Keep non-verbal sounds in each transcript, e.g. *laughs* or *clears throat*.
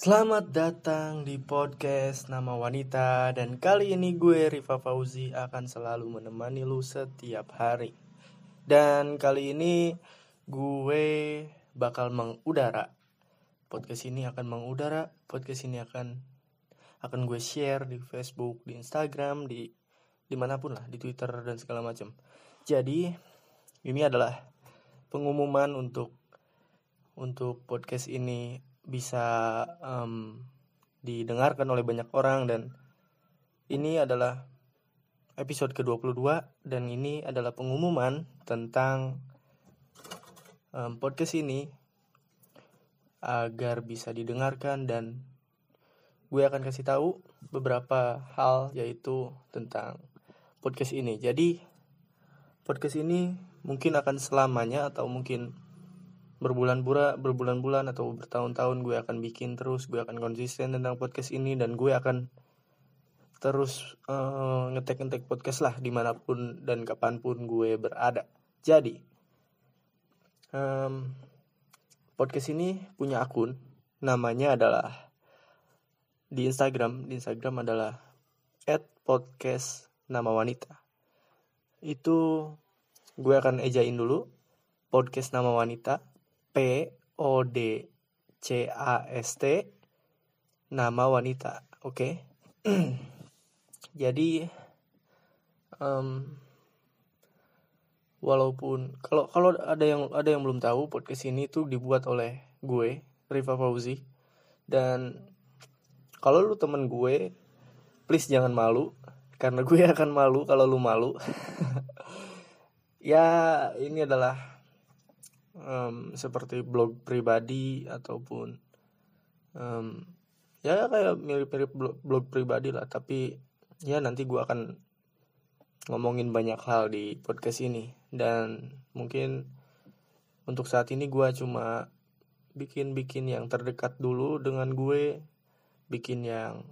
Selamat datang di podcast Nama Wanita dan kali ini gue Rifa Fauzi akan selalu menemani lu setiap hari. Dan kali ini gue bakal mengudara. Podcast ini akan mengudara, podcast ini akan akan gue share di Facebook, di Instagram, di di mana pun lah, di Twitter dan segala macam. Jadi ini adalah pengumuman untuk untuk podcast ini bisa um, didengarkan oleh banyak orang dan ini adalah episode ke-22 dan ini adalah pengumuman tentang um, podcast ini agar bisa didengarkan dan gue akan kasih tahu beberapa hal yaitu tentang podcast ini. Jadi podcast ini mungkin akan selamanya atau mungkin berbulan-bulan berbulan-bulan atau bertahun-tahun gue akan bikin terus gue akan konsisten tentang podcast ini dan gue akan terus uh, ngetek-ngetek podcast lah di mana pun dan kapan pun gue berada. Jadi um, podcast ini punya akun namanya adalah di Instagram. Di Instagram adalah at podcast nama wanita. Itu gue akan ejain dulu podcast nama wanita P O D C A S T nama wanita oke okay? *clears throat* jadi um, walaupun kalau kalau ada yang ada yang belum tahu podcast ini tuh dibuat oleh gue Riva Fauzi dan kalau lu temen gue please jangan malu karena gue *laughs* akan malu kalau lu malu *laughs* ya ini adalah um, seperti blog pribadi ataupun um, ya kayak mirip-mirip blog, blog pribadi lah tapi ya nanti gue akan ngomongin banyak hal di podcast ini dan mungkin untuk saat ini gue cuma bikin-bikin yang terdekat dulu dengan gue bikin yang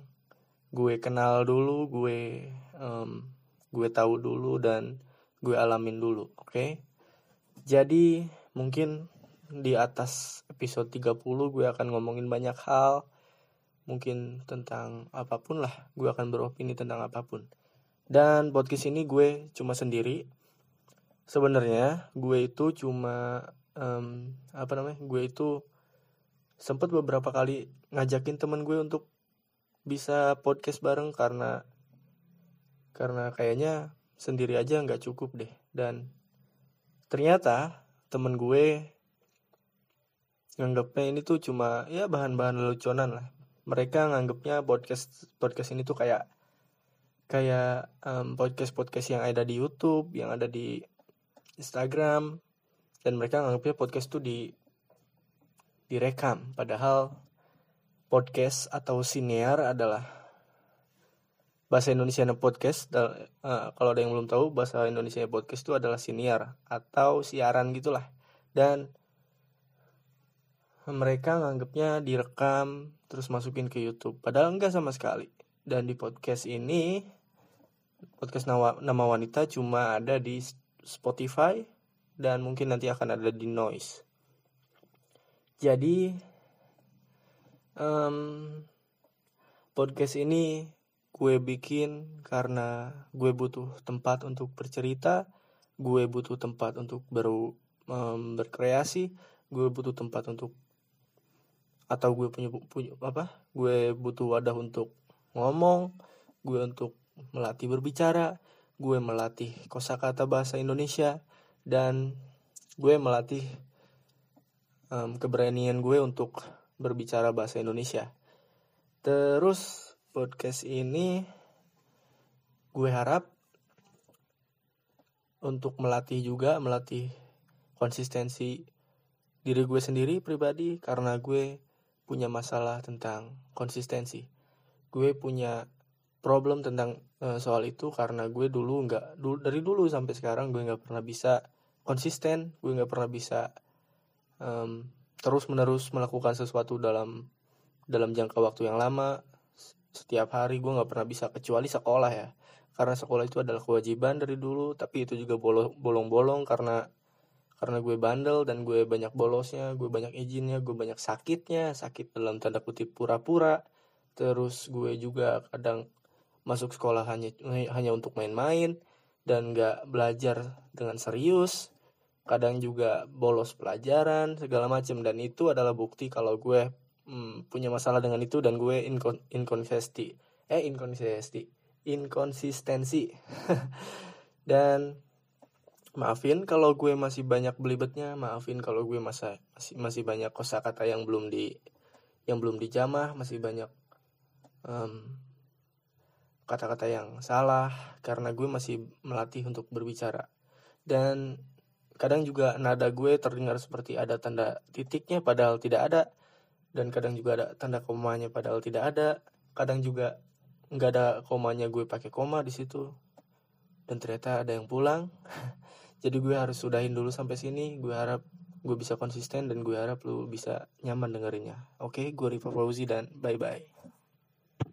gue kenal dulu gue um, gue tahu dulu dan gue alamin dulu oke okay? jadi mungkin di atas episode 30 gue akan ngomongin banyak hal. Mungkin tentang apa pun lah gue akan beropini tentang apa pun. Dan podcast ini gue cuma sendiri. Sebenarnya gue itu cuma um, apa namanya gue itu sempat beberapa kali ngajakin temen gue untuk bisa podcast bareng karena karena kayaknya sendiri aja nggak cukup deh. Dan ternyata temen gue nganggapnya ini tuh cuma ya bahan-bahan leluconan lah. Mereka nganggapnya podcast podcast ini tuh kayak kayak um, podcast podcast yang ada di YouTube yang ada di Instagram dan mereka nganggapnya podcast tuh di direkam. Padahal podcast atau siniar adalah bahasa Indonesia podcast uh, kalau ada yang belum tahu bahasa Indonesia podcast itu adalah siniar atau siaran gitulah. Dan mereka nganggapnya direkam terus masukin ke YouTube. Padahal enggak sama sekali. Dan di podcast ini podcast nama, nama wanita cuma ada di Spotify dan mungkin nanti akan ada di Noise. Jadi um, podcast ini gue bikin karena gue butuh tempat untuk bercerita gue butuh tempat untuk baru um, berkreasi gue butuh tempat untuk atau gue punya punya apa gue butuh wadah untuk ngomong gue untuk melatih berbicara gue melatih kosakata bahasa Indonesia dan gue melatih um, keberanian gue untuk berbicara bahasa Indonesia. Terus podcast ini gue harap untuk melatih juga melatih konsistensi diri gue sendiri pribadi karena gue punya masalah tentang konsistensi. Gue punya problem tentang uh, soal itu karena gue dulu nggak dulu dari dulu sampai sekarang gue nggak pernah bisa konsisten gue nggak pernah bisa um, terus menerus melakukan sesuatu dalam dalam jangka waktu yang lama setiap hari gue nggak pernah bisa kecuali sekolah ya. Karena sekolah itu adalah kewajiban dari dulu tapi itu juga bolong-bolong karena karena gue bandel dan gue banyak bolosnya gue banyak izinnya gue banyak sakitnya sakit dalam tanda kutip pura-pura. Terus gue juga kadang masuk sekolah hanya hanya untuk main-main dan gak belajar dengan serius. Kadang juga bolos pelajaran segala macam dan itu adalah bukti kalau gue hmm, punya masalah dengan itu dan gue inkon inkonsisti eh inkonsisti inkonsistensi. *laughs* Dan maafin kalau gue masih banyak belibetnya maafin kalau gue masih masih masih banyak kosakata yang belum di yang belum dijamah masih banyak um, kata-kata yang salah karena gue masih melatih untuk berbicara. Dan kadang juga nada gue terdengar seperti ada tanda titiknya padahal tidak ada dan kadang juga ada tanda komanya padahal tidak ada. Kadang juga nggak ada komanya gue pakai koma di situ. Dan ternyata ada yang pulang. *laughs* Jadi gue harus sudahin dulu sampai sini. Gue harap gue bisa konsisten dan gue harap lu bisa nyaman dengerinnya. Oke gue Riva Fauzi dan bye bye